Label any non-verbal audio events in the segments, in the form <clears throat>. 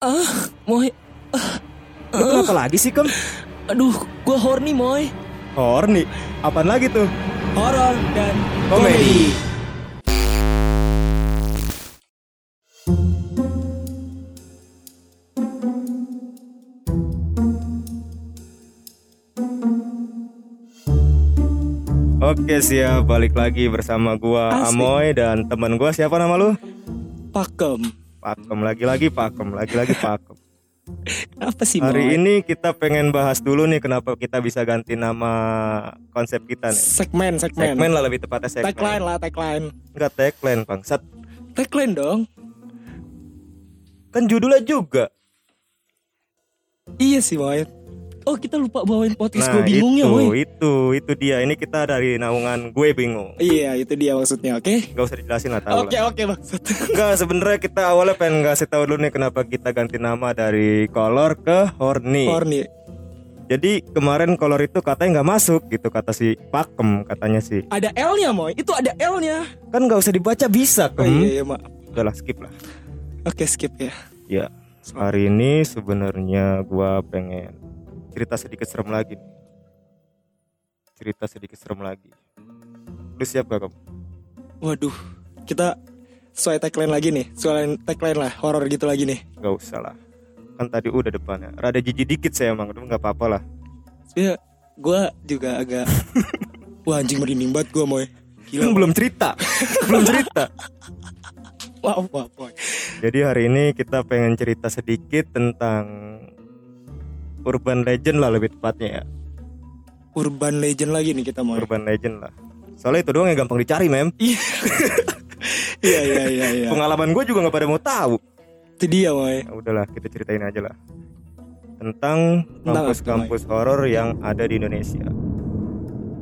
Ah, Moy. Lu kenapa lagi sih, Kem? Aduh, gua horny, Moy. Horny. Apaan lagi tuh? Horor dan Komedi. Oke siap balik lagi bersama gua Asik. Amoy dan teman gua siapa nama lu? Pakem. Pakem lagi-lagi Pakem lagi-lagi Pakem. Apa sih, Hari Moy? ini kita pengen bahas dulu nih kenapa kita bisa ganti nama konsep kita nih. segmen, segmen. Segmen lah lebih tepatnya segmen. Tagline lah, tagline. Enggak tagline bangsat. Tagline dong. Kan judulnya juga. Iya sih, Moy. Oh, kita lupa bawain podcast Nah gue bingung itu, ya, Moy. itu, itu dia. Ini kita dari naungan gue bingung. Iya, itu dia maksudnya, oke? Gak usah dijelasin lah tahu Oke, lah. oke, maksud. Enggak, sebenarnya kita awalnya pengen ngasih tahu dulu nih kenapa kita ganti nama dari kolor ke horny. Horny. Jadi kemarin kolor itu katanya nggak masuk gitu kata si Pakem katanya sih. Ada L-nya, Moy. Itu ada L-nya. Kan nggak usah dibaca bisa Oh, kem. iya, iya, maaf. Udahlah skip lah. Oke, skip ya. Ya, hari ini sebenarnya gua pengen cerita sedikit serem lagi. nih. Cerita sedikit serem lagi. Lu siap gak kamu? Waduh, kita sesuai tagline lagi nih. Sesuai tagline lah, horor gitu lagi nih. Gak usah lah. Kan tadi udah depannya. Rada jijik dikit saya emang, tapi nggak apa-apa lah. Sebenernya gue juga agak <laughs> Wah anjing merinding banget gue Moy Gila belum cerita, <laughs> belum cerita. Wah wah Moy Jadi hari ini kita pengen cerita sedikit tentang urban legend lah lebih tepatnya ya. Urban legend lagi nih kita Moy Urban legend lah. Soalnya itu doang yang gampang dicari, mem. Iya <laughs> iya iya iya Pengalaman gue juga nggak pada mau tahu. Itu dia Moy Ya udahlah, kita ceritain aja lah. Tentang kampus-kampus horor yang ada di Indonesia.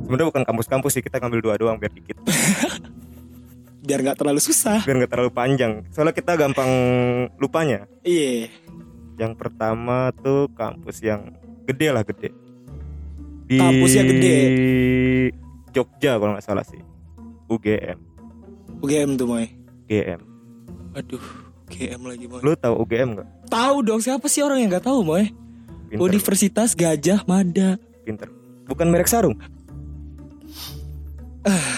Sebenarnya bukan kampus-kampus sih, kita ngambil dua doang biar dikit, <laughs> Biar gak terlalu susah biar nggak terlalu panjang. Soalnya kita gampang lupanya. Iya Yang pertama tuh kampus yang gede lah gede. Di Kampusnya gede. Jogja kalau nggak salah sih. UGM. UGM tuh Moy UGM. Aduh UGM lagi Moy Lu tahu UGM nggak? Tahu dong siapa sih orang yang gak tahu Moy Pinter, Universitas Gajah Mada pinter. Bukan merek sarung. <sighs>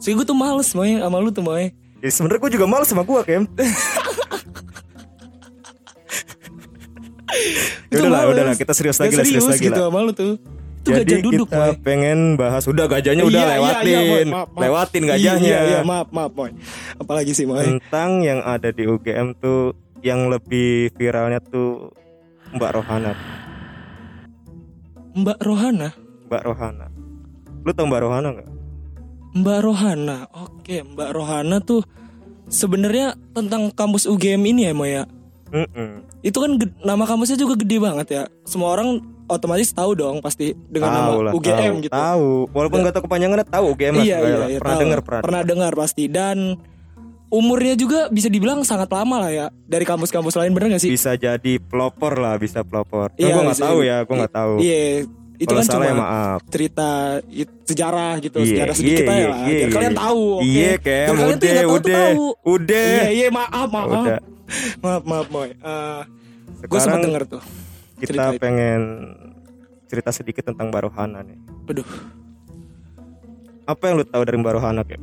So gue tuh males Moy sama lu tuh Moy Ya, sebenarnya gue juga males sama gue, Kem. <laughs> <laughs> udahlah, males. udahlah, kita serius lagi lah, serius lagi gitu lah. sama lu tuh Itu Jadi gajah duduk kita Moy pengen bahas udah gajahnya udah Iya, iya, lewatin, iya, Moy. Maaf, maaf. lewatin Iya, gajahnya. Iya, iya, maaf, maaf, Moy. Apalagi sih, Moy? Tentang yang ada di UGM tuh yang lebih viralnya tuh Mbak Rohana, Mbak Rohana. Mbak Rohana. Lu tau Mbak Rohana nggak? Mbak Rohana. Oke, Mbak Rohana tuh sebenarnya tentang kampus UGM ini ya, Moy ya. Mm-mm. Itu kan nama kampusnya juga gede banget ya. Semua orang otomatis tahu dong pasti dengan Tahu nama lah, UGM tahu, gitu. Tahu, walaupun nggak tahu kepanjangannya tahu UGM iya, iya, iya, pernah tahu. dengar pernah. Pernah dengar pasti dan umurnya juga bisa dibilang sangat lama lah ya dari kampus-kampus lain bener gak sih? Bisa jadi pelopor lah, bisa pelopor. Cuma Iya, gue nggak tahu ya, gue nggak tahu. Iya, itu Kalau kan salah cuma ya maaf. cerita it- sejarah gitu, Iya, sejarah sedikit iya, aja lah. iya, Biar iya. kalian tahu, oke. Iya, Kem, Biar kalian tuh udah, tahu udah, tahu. udah. Iya, iya, maaf, maaf. Udah. <laughs> Maaf, maaf, Moy. Eh, gue sempat denger tuh. kita cerita itu. pengen cerita sedikit tentang Mbak Rohana nih. Aduh, Apa yang lu tahu dari Mbak Rohana, Kem?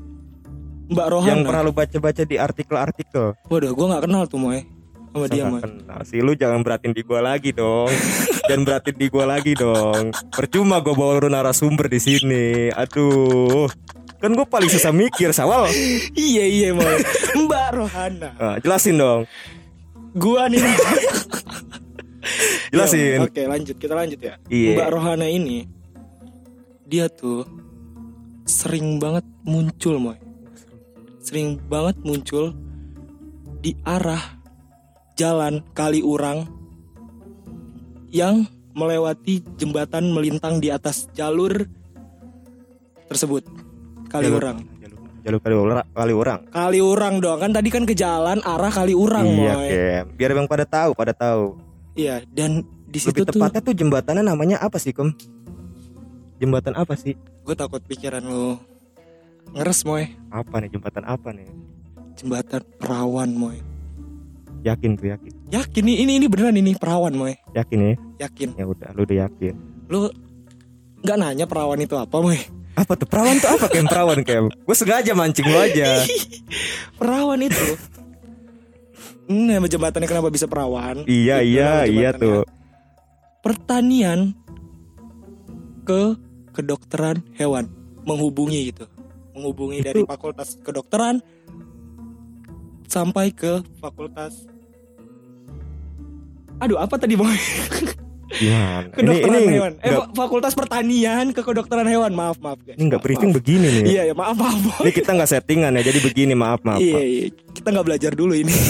Mbak Rohana. Yang pernah lu baca-baca di artikel-artikel. Waduh, gue gak kenal tuh, Moy. Sama dia, Masa nggak kenal sih lu jangan beratin di gua lagi dong. <laughs> jangan beratin di gua lagi dong. Percuma gua bawa lu narasumber di sini. Aduh. Kan gue paling susah mikir, Sawal. iya, iya, Moy. Mbak Rohana. Nah, jelasin dong. Gua nih. Jelasin. Ya, Oke, lanjut. Kita lanjut ya. Iya. Mbak Rohana ini dia tuh sering banget muncul, Moy. Sering banget muncul di arah jalan Kaliurang yang melewati jembatan melintang di atas jalur tersebut. Kaliurang. Jalur, jalur kali orang, kali orang. Kaliurang dong. Kan tadi kan ke jalan arah Kaliurang, Iya, Moy. Kem. Biar yang pada tahu, pada tahu. Iya, dan di situ Lebih tuh tepatnya tuh jembatannya namanya apa sih, Kem? Jembatan apa sih? gue takut pikiran lu ngeres, Moy. Apa nih jembatan apa nih? Jembatan Perawan, Moy. Yakin tuh yakin. Yakin nih ini ini beneran ini perawan moy. Yakin ya? Yakin. Ya udah, lu udah yakin. Lu nggak nanya perawan itu apa moy? Apa tuh perawan tuh apa kem perawan kem? Gue sengaja mancing lu aja. <laughs> Perawan itu. Nama jembatannya kenapa bisa perawan? iya Itu iya iya tuh. Pertanian ke kedokteran hewan menghubungi gitu. Menghubungi Itu- dari fakultas kedokteran sampai ke fakultas Aduh, apa tadi mau? <laughs> Gimana? Ini kedokteran ini hewan. Eh, fa- fakultas pertanian ke kedokteran hewan. Maaf, maaf. guys. ini nggak briefing maaf. begini nih. Iya, ya, maaf, maaf. Ini kita nggak settingan ya, jadi begini maaf maaf. Iya, maaf. iya. Kita nggak belajar dulu ini. <laughs>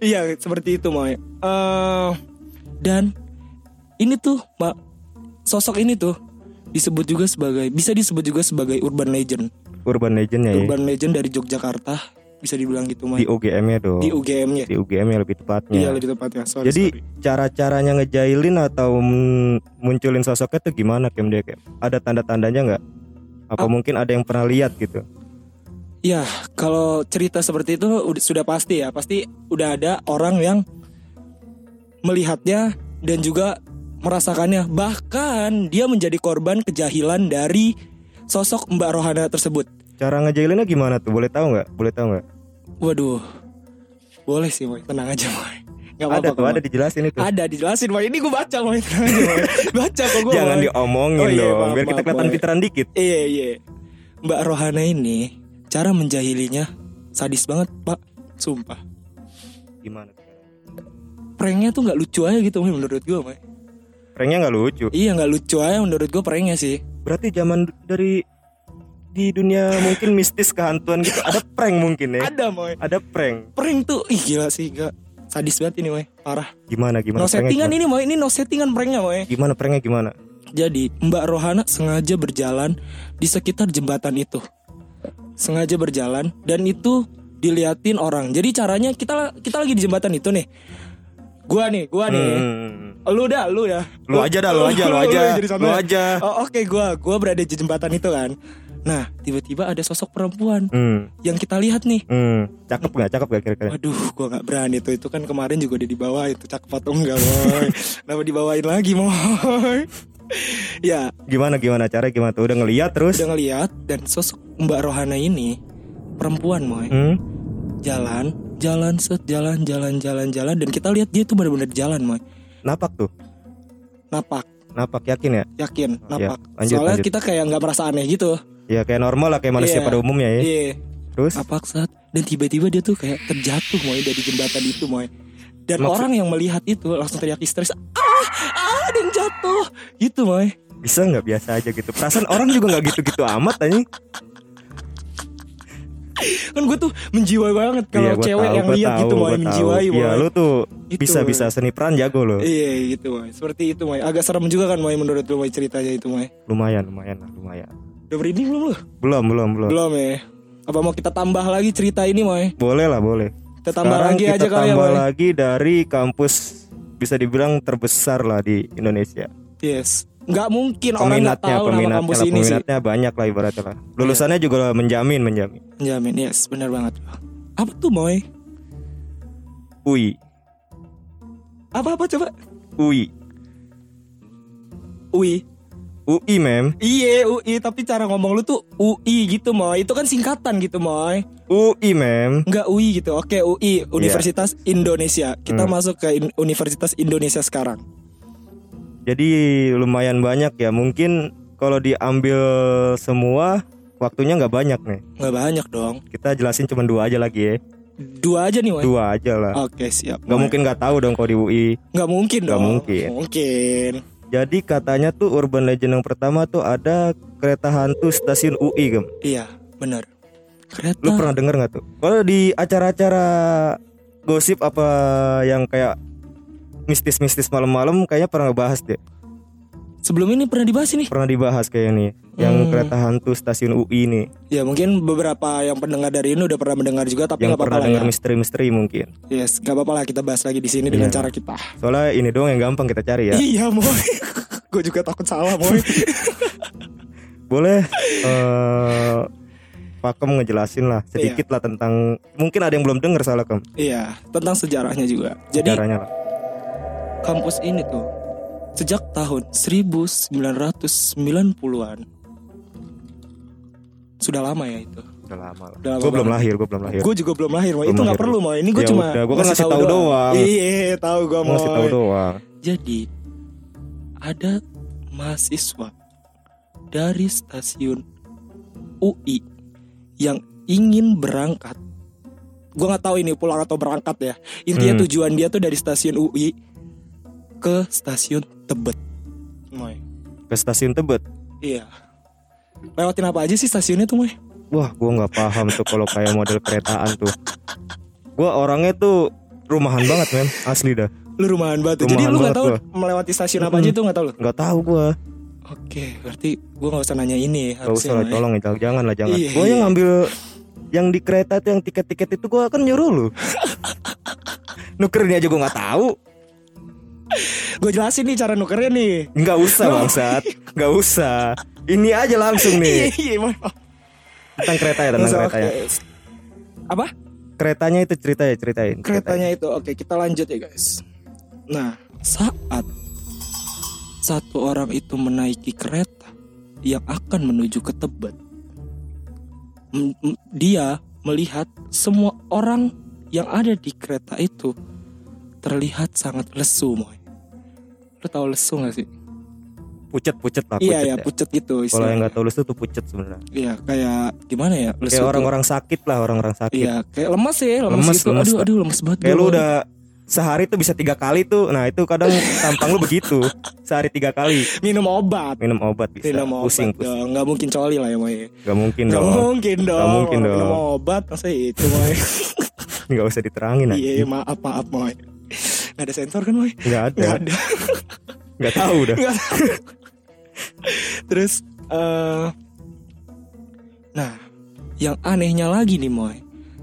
Iya, seperti itu, Moy. Eh, dan ini tuh, Mbak, sosok ini tuh disebut juga sebagai bisa disebut juga sebagai urban legend. Urban legendnya ya. Urban legend dari Yogyakarta, bisa dibilang gitu, Di Moy. UGM-nya dong. Di UGM-nya. Di UGM-nya lebih Iya, tepatnya. lebih tepatnya. Sorry, Jadi sorry. cara-caranya ngejailin atau munculin sosoknya tuh gimana Kem dia Kem? Ada tanda-tandanya nggak? Apa Ah. mungkin ada yang pernah lihat gitu? Ya, kalau cerita seperti itu udah sudah pasti ya, pasti udah ada orang yang melihatnya dan juga merasakannya. Bahkan dia menjadi korban kejahilan dari sosok Mbak Rohana tersebut. Cara ngejailinnya gimana tuh? Boleh tahu nggak? Boleh tahu nggak? Waduh, boleh sih, Moy. Tenang aja, Moy. Gak Ada apa-apa, tuh, Moy. ada dijelasin itu. Ada dijelasin, Moy. Ini gue baca, Moy. Tenang aja, Moy. <laughs> Baca kok gue. Jangan diomongin Oh iya, dong, maaf, biar kita kelihatan pinteran dikit. Iya, iya. Mbak Rohana ini cara menjahilinya sadis banget, Pak. Sumpah. Gimana? pranknya tuh nggak lucu aja gitu Moy, menurut gue Moy. Pranknya nggak lucu. iya nggak lucu aja menurut gue pranknya sih Berarti zaman dari di dunia mungkin mistis kehantuan gitu ada prank mungkin ya. ada Moy Ada prank. prank tuh ih gila sih gak sadis banget ini Moy parah Gimana gimana? no settingan gimana? ini Moy ini no settingan pranknya Moy Gimana pranknya gimana? jadi Mbak Rohana sengaja berjalan di sekitar jembatan itu sengaja berjalan dan itu diliatin orang jadi caranya kita kita lagi di jembatan itu nih gua nih gua nih Hmm. lu dah lu dah Lu aja dah, lu aja, lu <laughs> aja. Lu santai. aja. oh, oke gua gua berada di jembatan itu kan nah tiba-tiba ada sosok perempuan Hmm. yang kita lihat nih Hmm. Cakep nggak? Cakep nggak kira-kira? Waduh, gua nggak berani tuh. Itu kan kemarin juga udah dibawa itu cakep atau enggak, boy. <laughs> Kenapa dibawain lagi, boy? <laughs> ya, Gimana gimana cara gimana tuh? Udah ngeliat terus? udah ngeliat dan sosok Mbak Rohana ini perempuan, boy. Hmm. Jalan, jalan set, jalan, jalan, jalan, jalan dan kita lihat dia tuh benar-benar jalan, boy. Napak tuh. Napak, Napak yakin ya? yakin, napak. lanjut, Soalnya lanjut. kita kayak nggak merasa aneh gitu. Ya kayak normal lah kayak manusia Iya. pada umumnya ya. Iya. Terus? Napak set dan tiba-tiba dia tuh kayak terjatuh, boy, dari jembatan itu, boy. Dan Maksud- orang yang melihat itu langsung teriak histeris, ah, ah, ada yang jatuh, gitu, boy. Bisa nggak biasa aja gitu? Perasaan orang juga nggak gitu-gitu amat anjing. kan gue tuh menjiwai banget kalau Iya, cewek tahu, yang lihat tahu, gitu tahu. menjiwai Iya, Boy. lu tuh Itu, bisa bisa seni peran jago lo. iya gitu Moy. seperti itu Moy. agak serem juga kan Moy menurut lu Moy ceritanya itu Moy. Lumayan, lumayan lah, lumayan. Udah merinding belum lu Belum, belum, belum. belum ya apa mau kita tambah lagi cerita ini Moy? Boleh lah, boleh. kita tambah Sekarang lagi kita aja kali ya tambah Moy. lagi dari kampus bisa dibilang terbesar lah di Indonesia. yes nggak mungkin orang nggak Peminatnya, tahu nama peminatnya, kampus lah, ini sih peminatnya banyak lah ibaratnya lah. Lulusannya juga menjamin, menjamin. jamin yes benar banget apa tuh Moy? UI, apa apa coba UI, UI UI mem, Iya UI tapi cara ngomong lu tuh UI gitu Moy Itu kan singkatan gitu Moy UI mem. Enggak UI gitu Oke UI Universitas Indonesia Kita Hmm. masuk ke In- Universitas Indonesia sekarang Jadi lumayan banyak ya. Mungkin kalau diambil semua waktunya nggak banyak nih. Nggak banyak dong Kita jelasin cuma dua aja lagi ya. Dua aja nih Moy Dua aja lah. Oke siap Gak mungkin nggak tahu dong kalau di UI. Nggak mungkin Nggak dong mungkin. Mungkin Jadi katanya tuh urban legend yang pertama tuh ada kereta hantu stasiun UI gem. Iya benar Kereta Lu pernah denger nggak tuh? Kalau di acara-acara gosip apa yang kayak mistis-mistis malam-malam kayaknya pernah ngebahas deh. Sebelum ini pernah dibahas ini Pernah dibahas kayak nih yang Hmm. kereta hantu stasiun UI nih. Ya mungkin beberapa yang pendengar dari ini udah pernah mendengar juga Tapi yang nggak apa-apa pernah lah dengar ya misteri-misteri mungkin. Yes nggak apa-apa lah kita bahas lagi di sini dengan Iya. cara kita Soalnya ini doang yang gampang kita cari ya. Iya Moy <laughs> Gue juga takut salah Moy <laughs> Boleh eh Pakem ngejelasin lah sedikit lah tentang mungkin ada yang belum dengar salah Kem. Iya, tentang sejarahnya juga. Jadi Caranya lah. kampus ini tuh sejak tahun 1990-an sudah lama ya itu. Udah lama lah. Udah lama Gue belum lahir, gue belum lahir. Gue juga belum lahir. Belum itu nggak perlu, Moy. Ini gue Ya cuma udah, gua kan ngasih tahu doang. Iya, tahu gue Gua ngasih tahu doang. Jadi ada mahasiswa dari stasiun UI yang ingin berangkat. Gua nggak tahu ini pulang atau berangkat ya. Intinya Hmm. tujuan dia tuh dari stasiun UI ke stasiun Tebet. Moy. Ke stasiun Tebet. Iya. Lewatin apa aja sih stasiunnya tuh, Moy? Wah, gue nggak paham tuh kalau kayak model keretaan tuh. Gue orangnya tuh rumahan banget men, asli dah. Lu rumahan banget. tuh. Jadi Rumahan lu nggak tahu banget melewati stasiun apa aja tuh nggak tahu lu? Nggak tahu gue. Oke, berarti gua nggak usah nanya ini. Gak usah lah, tolong ya, jangan, lah, jangan. Iya, gue yang iya. ngambil yang di kereta tuh yang tiket-tiket itu gue kan nyuruh lu. <laughs> Nukerin aja gue nggak tahu. Gue jelasin nih cara nukernya nih. Nggak usah bangsat, nggak usah. Ini aja langsung Iya, nih iya, Moy. tentang kereta ya, tentang kereta ya. Apa? Keretanya itu cerita ya, ceritain. Keretanya itu. Oke, kita lanjut ya, guys. Nah, saat satu orang itu menaiki kereta yang akan menuju ke Tebet, dia melihat semua orang yang ada di kereta itu terlihat sangat lesu, moy. Lu tahu lesu gak sih? Pucet-pucet lah, pucet iya, ya, ya. pucet gitu. Kalau yang nggak tahu lu tuh pucet sebenarnya. Iya, kayak gimana ya? Lesu Kayak orang-orang sakit lah, orang-orang sakit. Iya, kayak lemas ya, lemas, Lemes, gitu. lemes, aduh, aduh, lemes banget. Kayak lu udah sehari tuh bisa tiga kali tuh. Nah itu kadang <laughs> tampang lu begitu. Sehari tiga kali minum obat. minum obat bisa. Minum obat pusing, pusing. dong. Nggak mungkin coli lah ya Moy Gak mungkin Nggak dong. mungkin dong Nggak mungkin dong. Minum obat Masa itu Moy <laughs> Gak usah diterangin aja. Iya maaf maaf Moy Nggak ada sensor kan Moy Gak ada. Nggak ada Gak tahu udah. Nggak tahu. Terus eh Nah Yang anehnya lagi nih Moy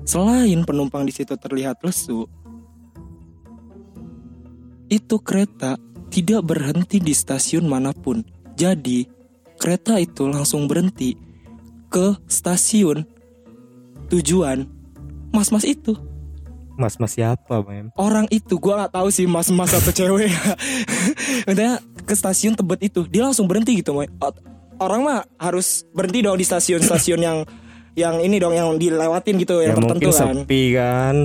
Selain penumpang di situ terlihat lesu Itu kereta tidak berhenti di stasiun mana pun Jadi kereta itu langsung berhenti ke stasiun tujuan mas-mas itu Mas mas siapa mem? orang itu gua nggak tahu sih mas-mas atau cewek <laughs> Intinya ke stasiun Tebet itu dia langsung berhenti gitu. O- orang mah harus berhenti dong di stasiun-stasiun yang yang ini dong yang dilewatin gitu Ya yang tertentu mungkin kan sepi kan.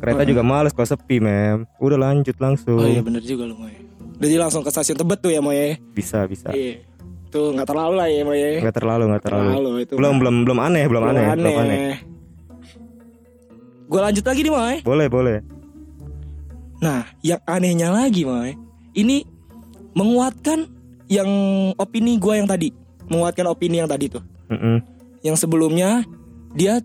Kereta juga males kalau sepi mem. Udah lanjut langsung. oh iya bener juga lu Moy jadi langsung ke stasiun Tebet tuh ya Moy Bisa bisa. iya tuh nggak terlalu lah ya Moy Gak terlalu gak terlalu. Terlalu itu Belum belum belum aneh belum, belum aneh, aneh, belum aneh. Gue lanjut lagi nih Moy Boleh boleh. Nah, yang anehnya lagi, Moy, ini menguatkan yang opini gua yang tadi, menguatkan opini yang tadi tuh. Mm-mm. Yang sebelumnya dia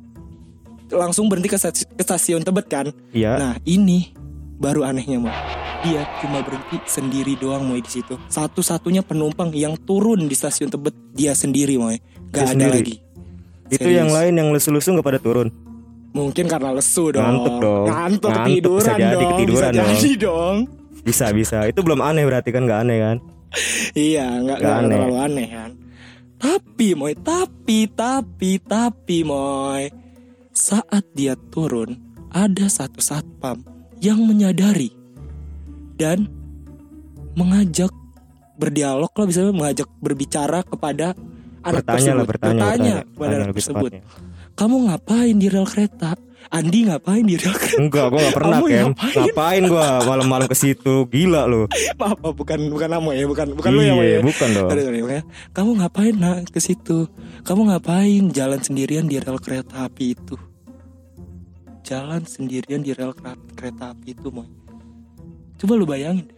langsung berhenti ke, stasi- ke stasiun Tebet kan. Iya. Nah, ini baru anehnya, Moy. Dia cuma berhenti sendiri doang, Moy di situ. Satu-satunya penumpang yang turun di stasiun Tebet dia sendiri, Moy. Gak Dia ada sendiri? lagi. Itu Serius. yang lain yang lesu-lesu gak pada turun. Mungkin karena lesu dong. Ngantuk dong. Ngantuk, Ngantuk, ketiduran bisa jadi dong. ketiduran bisa dong. jadi dong. Bisa bisa. Itu belum aneh berarti kan nggak aneh kan? Iya, nggak aneh. terlalu aneh kan. Tapi moy, tapi tapi tapi moy, saat dia turun ada satu satpam yang menyadari dan mengajak berdialog lah bisa mengajak berbicara kepada anak bertanya tersebut. lah bertanya, bertanya bertanya, kepada bertanya anak tersebut. tepatnya. Kamu ngapain di rel kereta? Andi ngapain di rel kereta? Enggak, gua gak pernah Kamu Kem. ngapain? Ngapain gua malam-malam ke situ? Gila lu. <laughs> Maaf, bukan bukan kamu ya, bukan bukan lu ya, iya, ya. bukan dong. Sorry, sorry, makanya, Kamu ngapain nak ke situ? Kamu ngapain jalan sendirian di rel kereta api itu? Jalan sendirian di rel kereta api itu, Moy. Coba lu bayangin.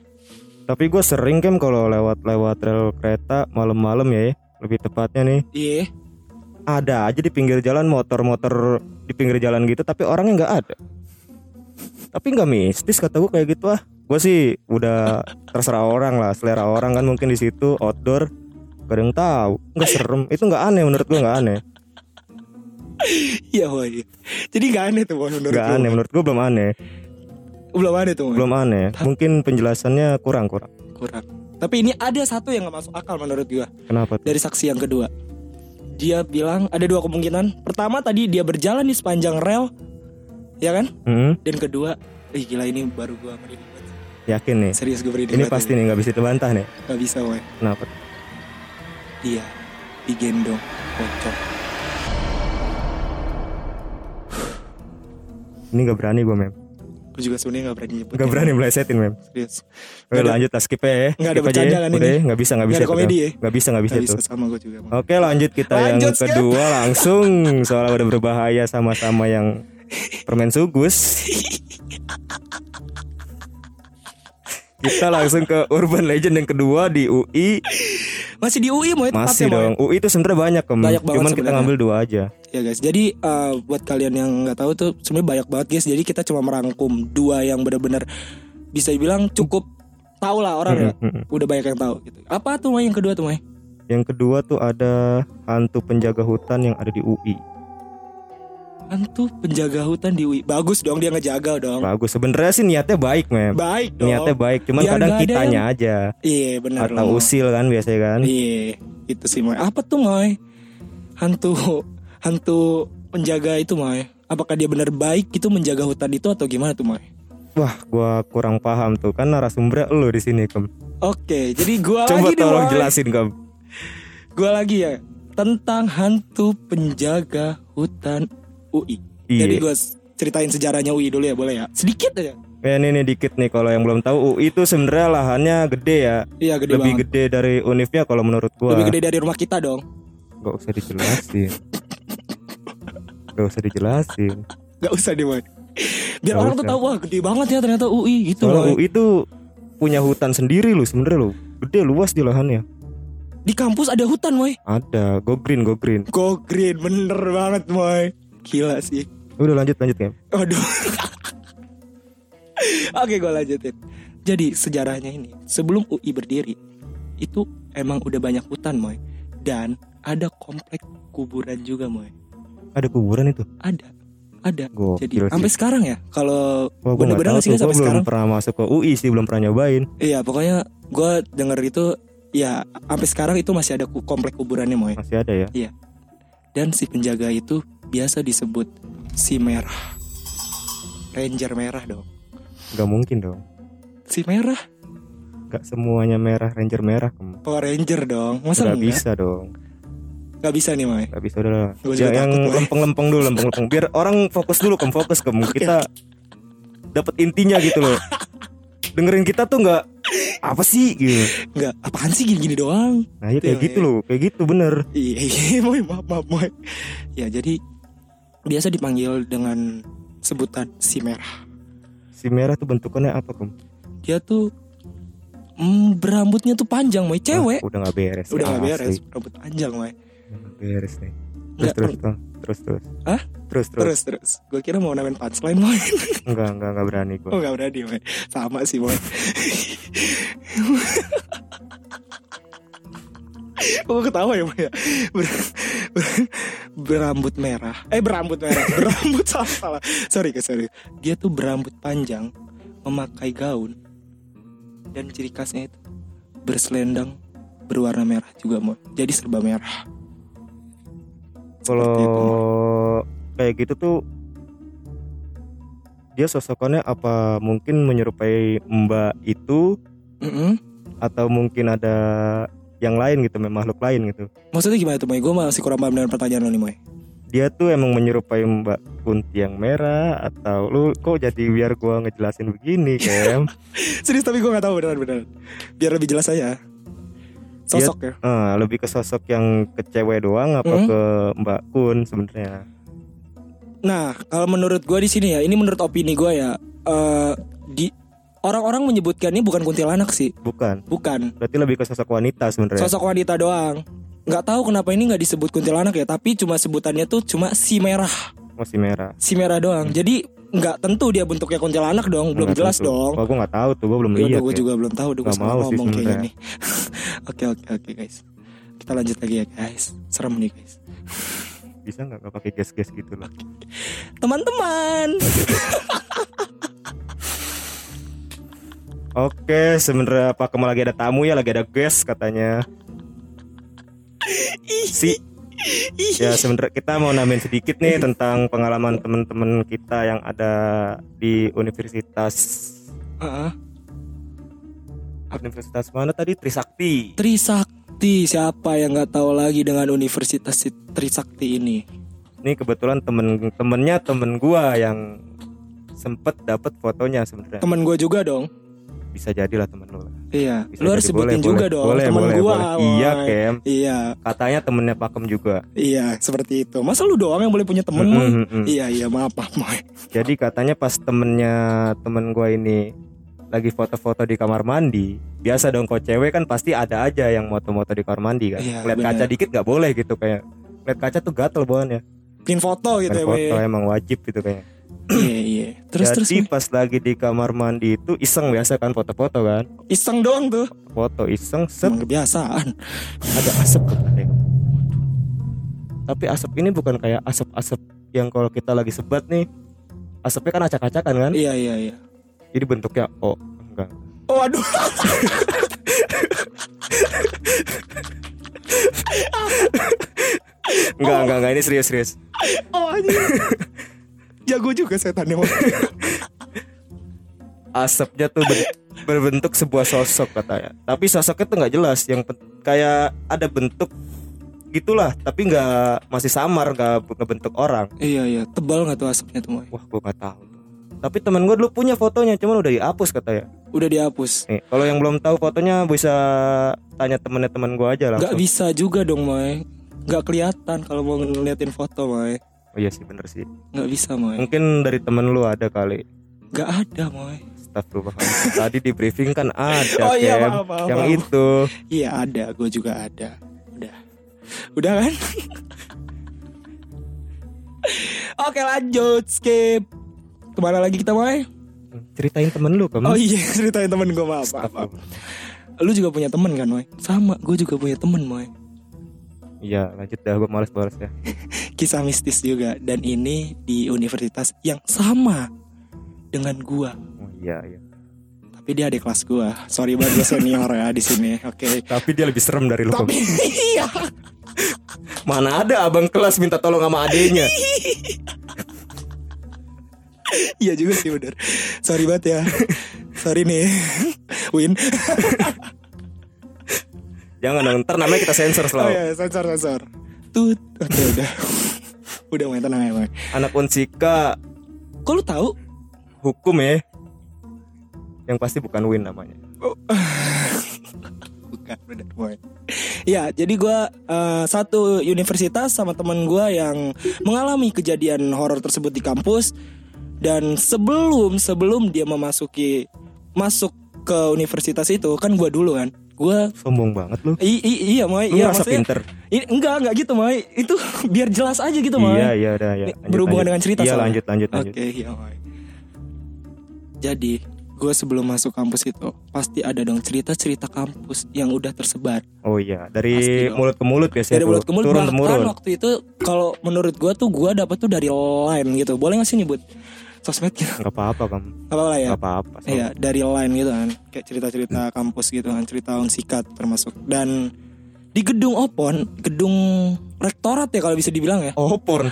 Tapi gua sering Kem kalau lewat-lewat rel kereta malam-malam ya, lebih tepatnya nih. Iya. Ada aja di pinggir jalan motor-motor di pinggir jalan gitu, tapi orangnya nggak ada. Tapi nggak mistis kata gua kayak gitu ah. Gue sih udah terserah orang lah, selera orang kan mungkin di situ outdoor gak ada yang tahu, nggak serem. Itu nggak aneh menurut gua nggak aneh, Iya, Moy. Jadi gak aneh tuh, menurut lu. aneh menurut gua belum aneh, Belum aneh tuh, belum aneh. Mungkin penjelasannya kurang kurang. Kurang. Tapi ini ada satu yang gak masuk akal menurut gua Kenapa? tuh? dari saksi yang kedua. Dia bilang ada dua kemungkinan. Pertama tadi dia berjalan di sepanjang rel, ya kan? Hmm, Dan kedua, ih gila ini baru gua merinding yakin nih. Serius gue merinding Ini pasti nih nggak bisa dibantah nih. Gak bisa woy. Kenapa? Dia digendong pocong. Ini nggak berani gue mem. Gue juga sebenarnya gak berani nyebut. Nggak berani melesetin mem. Serius. Udah ada- lanjut lah skip aja. nggak ada bercanda ya. kan ini? ya, nggak bisa nggak bisa. Tuh. komedi ya? Nggak bisa Gak bisa tuh. sama gue juga. Moy. Oke lanjut kita yang skip. kedua langsung soalnya udah berbahaya sama-sama yang permen sugus. <laughs> Kita langsung ke urban legend yang kedua di UI. Masih di UI mau Masih dong. UI itu sebenarnya banyak Kem. Banyak banget Cuman kita sebenarnya. ngambil dua aja. Ya guys, jadi eh, buat kalian yang nggak tahu tuh sebenarnya banyak banget guys. Jadi kita cuma merangkum dua yang benar-benar bisa dibilang cukup tahu lah orang ya. Mm. Udah banyak yang tahu gitu. Apa tuh Mai yang kedua tuh Mai? Yang kedua tuh ada hantu penjaga hutan yang ada di UI. Hantu penjaga hutan di UI. Bagus dong dia ngejaga dong. Bagus. Sebenarnya sih niatnya baik, Mem. Baik dong. Niatnya baik, cuman Biar kadang nggak ada kitanya aja Iya benar atau loh. usil kan biasanya kan. Iya, itu sih Mai. Apa tuh Mai? Hantu hantu penjaga itu Mai. Apakah dia benar baik gitu menjaga hutan itu atau gimana tuh Mai? Wah, gua kurang paham tuh kan narasumbernya lu di sini, Kem. Oke, jadi gua Coba lagi nih, tolong Mai. jelasin, Kem. Gua lagi ya tentang hantu penjaga hutan UI. Iya. Jadi gue ceritain sejarahnya UI dulu ya, boleh ya? Sedikit aja. Ya ini nih dikit nih kalau yang belum tahu UI itu sebenarnya lahannya gede ya. Iya gede Lebih banget. gede dari univnya kalau menurut gua. Lebih gede dari rumah kita dong. Gak usah dijelasin. Gak usah dijelasin. Gak usah deh, Mai. Biar Nggak orang tuh usah. tahu wah gede banget ya ternyata UI gitu Soalnya Mai. UI itu punya hutan sendiri loh sebenarnya loh. Gede luas di lahannya. Di kampus ada hutan, Mai. Ada, go green, go green. Go green bener banget, Mai. Gila sih. Udah lanjut lanjut ya. Aduh. Oke, gue lanjutin. Jadi sejarahnya ini, sebelum UI berdiri, itu emang udah banyak hutan, Moy. Dan ada komplek kuburan juga, Moy. Ada kuburan itu. Ada, ada. Gokil Jadi sampai sekarang ya, kalau gua nggak bener-bener sih sampai Gua belum sekarang? pernah masuk ke UI sih, belum pernah nyobain. Iya, pokoknya gue denger itu, ya sampai sekarang itu masih ada komplek kuburannya, Moy. Masih ada ya. Dan si penjaga itu biasa disebut si merah, ranger merah dong. Gak mungkin dong. Si merah, Gak semuanya merah, ranger merah. Power Ranger dong. Masa Gak enggak? bisa dong. Gak bisa nih, Moy. Gak bisa udah. Ya, yang lempeng-lempeng dulu, lempeng-lempeng. Biar orang fokus dulu, kem fokus kem. <laughs> Kita dapat intinya gitu loh. <laughs> Dengerin kita tuh nggak apa sih gitu. Enggak, apaan sih gini-gini doang? Nah, ya kayak Iya, gitu iya. loh, kayak gitu bener. Iya, iya, <laughs> moy, maaf, maaf, moy. Ya, jadi biasa dipanggil dengan sebutan si merah. Si merah tuh bentukannya apa, Kem? Dia tuh mm, berambutnya tuh panjang, moy. Cewek. Ah, udah nggak beres. Udah ya, gak beres, rambut panjang, moy. Nggak beres nih. Terus terus terus terus terus. Hah? Terus terus. Terus, terus. Gue kira mau namain punchline, moy. Enggak enggak enggak berani gua. Oh, gak berani, moy. Sama sih, moy. Oh ketawa ya Moy ya Ber- ber- Berambut merah Eh berambut merah <laughs> Berambut salah, salah Sorry guys sorry Dia tuh berambut panjang Memakai gaun Dan ciri khasnya itu Berselendang Berwarna merah juga Moy Jadi serba merah Kalau kayak gitu tuh dia sosokannya apa mungkin menyerupai Mbak itu Mm-mm. atau mungkin ada yang lain gitu, memang makhluk lain gitu. Maksudnya gimana tuh Moy Gue masih kurang paham dengan pertanyaan lo nih Moy Dia tuh emang menyerupai Mbak Kunti yang merah atau lu kok jadi biar gua ngejelasin begini, <laughs> Kem? Serius tapi gue gak tahu beneran-beneran Biar lebih jelas aja Sosok ya Ah, lebih ke sosok yang ke cewek doang apa Hmm. ke Mbak Kun sebenarnya? Nah, kalau menurut gue di sini ya, ini menurut opini gue ya, eh di orang-orang menyebutkan ini bukan kuntilanak sih, Bukan. bukan Berarti lebih ke sosok wanita sebenarnya. sosok wanita doang. Nggak tahu kenapa ini nggak disebut kuntilanak ya, tapi cuma sebutannya tuh cuma si merah, Masih merah. si merah doang. Jadi nggak tentu dia bentuknya kuntilanak dong, belum Nggak jelas tentu. dong. Oh, gua nggak tahu tuh, gua belum Ya udah, lihat. gue ya. juga belum tahu, udah gue mau ngomong kayaknya sebenarnya. nih. <laughs> Oke oke oke guys, kita lanjut lagi ya guys, serem nih guys. Bisa nggak nggak pakai gas-gas gitu loh? Teman-teman, <laughs> Oke, sebenarnya Pak Kemal lagi ada tamu ya, lagi ada guest katanya. <laughs> Si ya sebenarnya kita mau nambahin sedikit nih tentang pengalaman teman-teman kita yang ada di universitas Heeh. universitas mana tadi Trisakti Trisakti siapa yang nggak tahu lagi dengan Universitas Trisakti ini? ini kebetulan temen-temennya temen gua yang sempet dapat fotonya sebenarnya Temen gue juga dong. Bisa jadilah temen lu lah. Iya. Bisa Lu harus jadi, sebutin boleh, juga boleh. dong. Boleh, temen boleh, gua. boleh. Iya. Kem. Iya. katanya temennya Pakem juga Iya, seperti itu. Masa lu doang yang boleh punya temen, Mm, Moy? mm. Iya, iya, maaf, maaf, Moy. jadi katanya pas temennya temen gua ini lagi foto-foto di kamar mandi biasa dong kok cewek kan pasti ada aja yang moto-moto di kamar mandi kan Iya, lihat kaca dikit nggak boleh gitu kayak lihat kaca tuh gatel bawaannya Pin foto gitu ya, foto emang wajib gitu kayaknya Iya, iya. Terus, terus, jadi pas lagi di kamar mandi itu iseng biasa kan foto-foto kan Iseng doang tuh. foto iseng set Emang kebiasaan. ada asap katanya. Tapi asap ini bukan kayak asap-asap yang kalau kita lagi sebat nih. Asapnya kan acak-acakan kan? Iya, iya, iya. Jadi bentuknya oh enggak. Oh, aduh. <laughs> Enggak, enggak, enggak ini serius-serius. Oh, anjir. Jago juga setannya, Moy. <laughs> Asapnya tuh ber- berbentuk sebuah sosok katanya. Tapi sosoknya tuh nggak jelas, yang kayak ada bentuk gitulah, tapi nggak masih samar, nggak ngebentuk orang. Iya, iya. Tebal nggak tuh asapnya tuh, Moy? Wah, gua nggak tahu. Tapi teman gua dulu punya fotonya, cuman udah dihapus katanya. Udah dihapus. Nih, kalau yang belum tahu fotonya bisa tanya temennya teman gua aja Gak langsung. bisa juga dong, Moy. Gak kelihatan kalau mau ngeliatin foto, Moy. Oh iya sih bener sih. Gak bisa, Moy. Mungkin dari temen lu ada kali. Gak ada, Moy. Astagfirullahaladzim. Tadi di briefing kan <laughs> ada Oh iya, maaf, maaf, yang maaf. itu. Iya ada, gue juga ada. Udah, udah kan? <laughs> Oke lanjut, skip. Ke mana lagi kita Moy? Ceritain temen lu kan. Oh iya, <laughs> ceritain temen gue maaf, maaf, maaf. Lu juga punya temen kan Moy? Sama, gue juga punya temen Moy. Iya lanjut dah gue males balas ya. Kisah mistis juga dan ini di universitas yang sama dengan gua. Oh iya iya. Tapi dia adik kelas gua. Sorry banget gue senior ya di sini. Oke. Tapi dia lebih serem dari lu. Tapi iya. Mana ada abang kelas minta tolong sama adenya. Iya juga sih bener Sorry banget ya Sorry nih Win Jangan dong, ntar namanya kita sensor Oh selalu. iya sensor sensor Tut Oke udah Udah main tenang ya Anak unsika Kok lu tahu? hukum ya. Yang pasti bukan Win namanya. <laughs> Bukan bener Moy Ya jadi gua eh, Satu universitas sama temen gua yang Mengalami kejadian horor tersebut di kampus Dan sebelum Sebelum dia memasuki Masuk ke universitas itu Kan gua dulu kan Gua Sombong banget lu. I, i- iya Lu iya, maksudnya- pinter. Ini enggak enggak gitu Moy Itu <laughs> biar jelas aja gitu Moy Iya iya udah ya. Ini berhubungan dengan cerita Iya soalnya. lanjut lanjut Oke lanjut. iya Moy Jadi gue sebelum masuk kampus itu Pasti ada dong cerita-cerita kampus yang udah tersebar Oh iya, Pasti dari dong. mulut ke mulut biasanya Dari tuh. mulut ke mulut turun Bahkan temurun. waktu itu Kalau menurut gue tuh gue dapet tuh dari line gitu Boleh gak sih nyebut sosmed gitu Enggak apa-apa kamu. Gak apa-apa ya Enggak apa-apa. Iya dari line gitu kan Kayak cerita-cerita kampus gitu kan Cerita unsikat termasuk Dan di gedung Opon Gedung rektorat ya kalau bisa dibilang ya porn.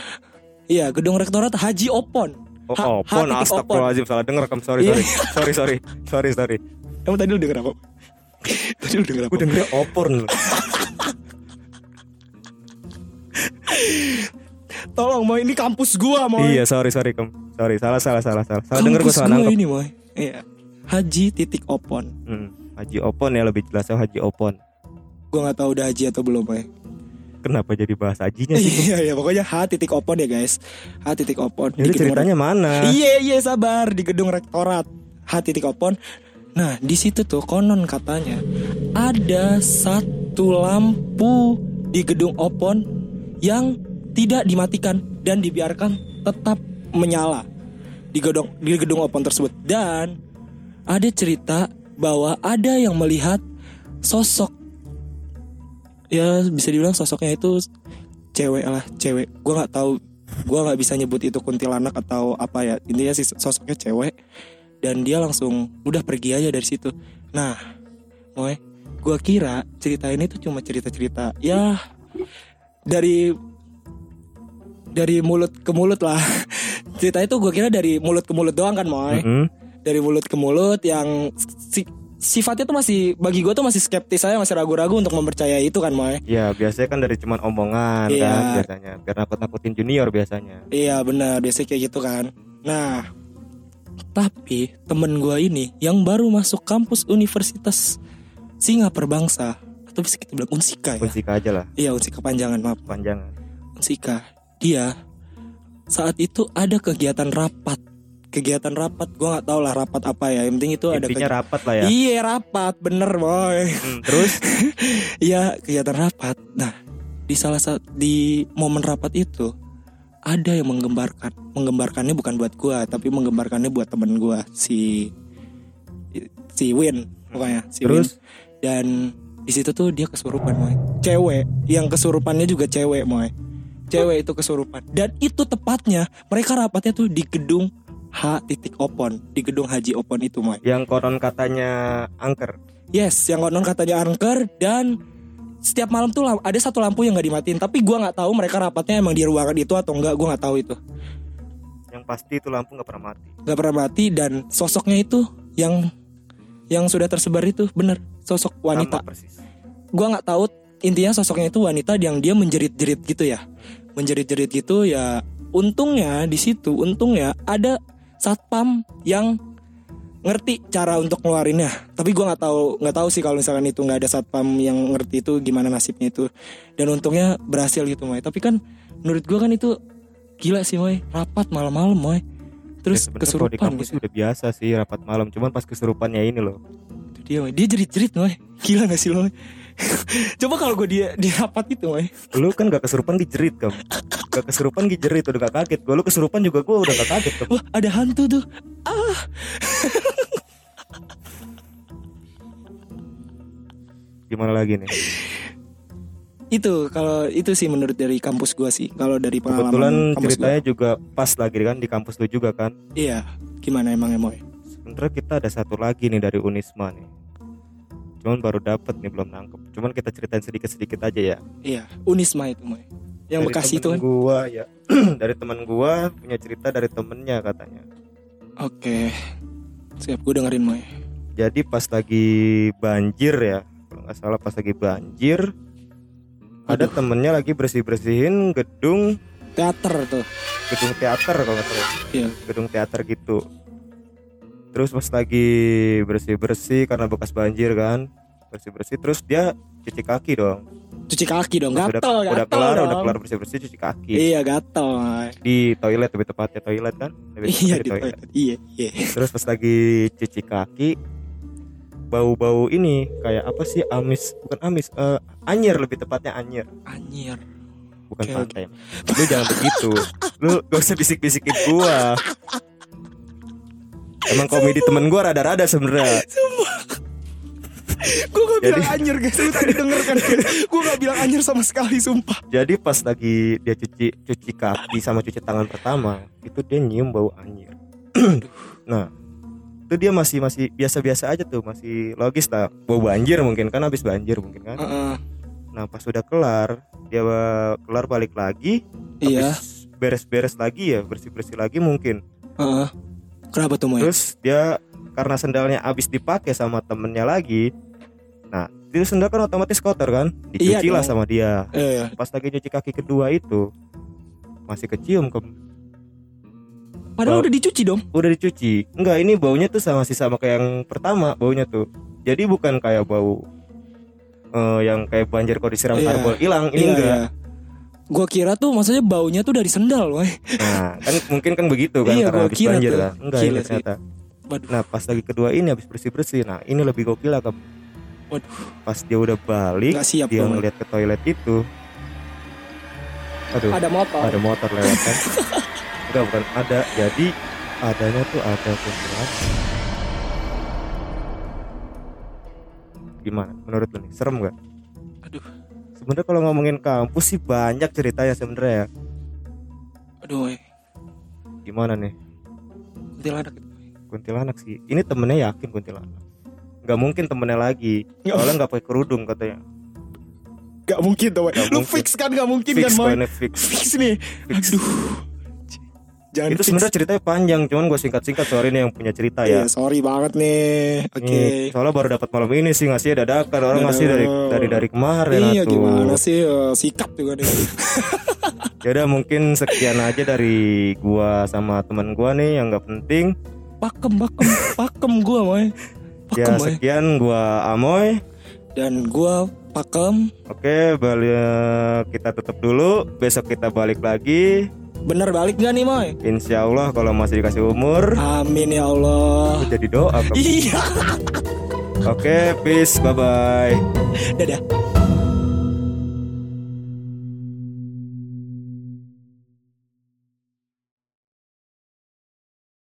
Iya gedung rektorat Haji Opon Oh, H- H porn. titik Astagfirullahaladzim salah denger kamu. Sorry, Iya. sorry. sorry, sorry. Sorry, sorry. Emang tadi lu denger apa? tadi lu denger apa? Oh, porn lu. Tolong mau ini kampus gua mau. Iya, sorry, sorry kamu. Sorry, salah, salah, salah, salah. Salah denger kampus salah gua ini moy. Iya. Haji titik Opon. Hmm. Haji Opon ya lebih jelasnya Haji Opon. Gua nggak tahu udah haji atau belum moy. Kenapa jadi bahas hajinya sih? Iya iya pokoknya H titik Opon ya guys. H titik Opon. Jadi Di gedung ceritanya mana? Iya iya sabar di gedung rektorat H titik Opon. Nah di situ tuh konon katanya ada satu lampu di gedung Opon yang tidak dimatikan dan dibiarkan tetap menyala di gedung di gedung Opon tersebut. Dan ada cerita bahwa ada yang melihat sosok ya bisa dibilang sosoknya itu cewek lah cewek. Gue nggak tahu gue nggak bisa nyebut itu kuntilanak atau apa ya. Intinya sih sosoknya cewek dan dia langsung udah pergi aja dari situ. Nah gue kira cerita ini tuh cuma cerita cerita ya dari dari mulut ke mulut lah. <laughs> Cerita itu gue kira dari mulut ke mulut doang kan, Moy. Mm-mm. Dari mulut ke mulut yang si- sifatnya tuh masih bagi gue tuh masih skeptis saya masih ragu-ragu untuk mempercayai itu kan, Moy. Ya biasanya kan dari cuman omongan Iya. kan biasanya biar nakut-nakutin junior biasanya. Iya benar biasanya kayak gitu kan. Nah, tapi temen gue ini yang baru masuk kampus Universitas Singapura Bangsa atau bisa kita bilang Unsika ya. Unsika aja lah Iya Unsika panjangan maaf. panjangan. Unsika dia saat itu ada kegiatan rapat. Kegiatan rapat gue nggak tahu lah rapat apa ya. Yang penting itu ada Intinya kegi- rapat lah ya. Iya rapat bener boy. Hmm, terus <laughs> Iya kegiatan rapat. Nah di salah satu di momen rapat itu ada yang menggembarkan. Menggembarkannya bukan buat gua tapi menggembarkannya buat temen gua si si Win pokoknya si Terus? Win. Dan di situ tuh dia kesurupan moy. Cewek yang kesurupannya juga cewek moy. Cewek itu kesurupan. Dan itu tepatnya mereka rapatnya tuh di gedung H titik Opon di gedung Haji Opon itu moy. yang konon katanya angker. Yes, yang konon katanya angker dan setiap malam tuh ada satu lampu yang nggak dimatiin. Tapi gua nggak tahu mereka rapatnya emang di ruangan itu atau enggak. Gua nggak tahu itu. Yang pasti itu lampu nggak pernah mati. Nggak pernah mati dan sosoknya itu yang yang sudah tersebar itu bener sosok wanita. Sama persis. Gua nggak tahu intinya sosoknya itu wanita yang dia menjerit-jerit gitu ya. Menjerit-jerit gitu ya. Untungnya di situ, untungnya ada satpam yang ngerti cara untuk ngeluarinnya. Tapi gua nggak tahu nggak tahu sih kalau misalkan itu nggak ada satpam yang ngerti itu gimana nasibnya itu. Dan untungnya berhasil gitu, Moy. Tapi kan menurut gua kan itu gila sih, Moy. Rapat malam-malam, Moy. Terus Ya, kalau di kesurupan kampus gitu. udah biasa sih rapat malam, cuman pas kesurupannya ini loh. Itu dia, Moy. Dia jerit-jerit, Moy. Gila gak sih lo, Moy? <laughs> Coba kalau gue dia di rapat itu, Moy. Lu kan gak kesurupan dijerit kamu. Gak kesurupan dijerit udah gak kaget. Gua lu kesurupan juga gua udah gak kaget kamu. Wah, ada hantu tuh. Ah. Gimana lagi nih? Itu kalau itu sih menurut dari kampus gua sih. Kalau dari pengalaman Kebetulan ceritanya juga pas lagi kan di kampus lu juga kan. gua. Iya. Gimana emangnya, Moy? Sementara kita ada satu lagi nih dari Unisma nih. Cuman baru dapet nih belum nangkep. Cuman kita ceritain sedikit-sedikit aja ya. Iya, Unisma itu, Moy. Yang Dari Bekasi itu kan. Gua ya. <clears throat> dari teman gua punya cerita dari temennya katanya. Oke. Siap, gue dengerin, Moy. Jadi pas lagi banjir ya, kalau nggak salah pas lagi banjir, ada Aduh. temennya lagi bersih bersihin gedung Teater tuh. gedung teater kalau nggak salah, Iya. gedung teater gitu. Terus pas lagi bersih bersih karena bekas banjir kan, bersih bersih, terus dia cuci kaki dong. Cuci kaki dong, gatel, udah, udah gatel kelar, dong. udah kelar bersih bersih cuci kaki Iya, gatel, di toilet lebih tepatnya toilet kan? Lebih Iya, di toilet. Iya, iya. Terus pas lagi cuci kaki bau-bau ini kayak apa sih amis bukan amis eh, anyir lebih tepatnya anyir Anjir. bukan Oke, pantai lu jangan begitu lu gak usah bisik-bisikin gua emang komedi temen gua rada-rada sebenarnya. Gue gak Jadi- bilang anjir guys. Lu tadi denger kan? Gue gak bilang anjir sama sekali Sumpah. Jadi pas lagi dia cuci cuci kaki sama cuci tangan pertama itu dia nyium bau anyir <clears throat> nah itu dia masih masih biasa-biasa aja tuh masih logis lah. Bau banjir mungkin kan habis banjir mungkin kan. Heeh. Nah pas sudah kelar dia kelar balik lagi Iya. beres-beres lagi ya bersih-bersih lagi mungkin. Heeh. Kenapa tuh Moy? terus dia karena sendalnya habis dipakai sama temennya lagi nah itu sendal kan otomatis kotor kan? Iya dicuci lah dong. sama dia. Iya. Pas lagi cuci kaki kedua itu masih kecium ke Padahal Bau- udah dicuci dong. Udah dicuci. Enggak ini baunya tuh sama masih sama kayak yang pertama baunya tuh. Jadi bukan kayak bau eh, yang kayak banjir kalau disiram Iya. karbol hilang. Ini Iya, enggak. iya. Gua kira tuh maksudnya baunya tuh dari sendal Moy Nah, kan mungkin kan begitu kan Iya, karena gua habis kira banjir tuh. kan. Enggak Gila sih. ternyata. Waduh Nah, pas lagi kedua ini habis bersih-bersih. Nah, ini lebih gokil lah Kak. Waduh Pas dia udah balik, siap dia ngeliat ke toilet itu. Aduh, ada, Ada motor motor lewat kan. Enggak, bukan ada. Jadi adanya tuh ada kuntilanak. Gimana? Menurut lu nih, serem gak? Sebenarnya kalau ngomongin kampus sih banyak ceritanya sebenarnya ya. Aduh Moy Gimana nih? Kuntilanak kuntilanak sih ini temennya yakin kuntilanak nggak mungkin temennya lagi soalnya nggak pakai kerudung katanya Gak mungkin tuh. Lu mungkin. fix kan gak mungkin fix kan, pokoknya fix Fix nih. Aduh. Jangan itu sebenarnya ceritanya panjang cuman gue singkat-singkat sorry nih yang punya cerita ya Iya, sorry banget nih. Oke. Nih, soalnya baru dapat malam ini sih ngasih dadakan orang ngasih dari dari dari kemarin Iya atuh. gimana sih eh, sikat juga nih. <laughs> Ya udah mungkin sekian aja dari gua sama teman gua nih yang nggak penting. pakem pakem pakem gua moy. Ya Pakem moy. sekian gua Amoy. Dan gua pakem. Oke, balik kita tutup dulu. Besok kita balik lagi. Bener balik gak nih moy? Insya Allah kalau masih dikasih umur Amin ya Allah. jadi doa. Iya. Oke, peace, bye bye. Dadah.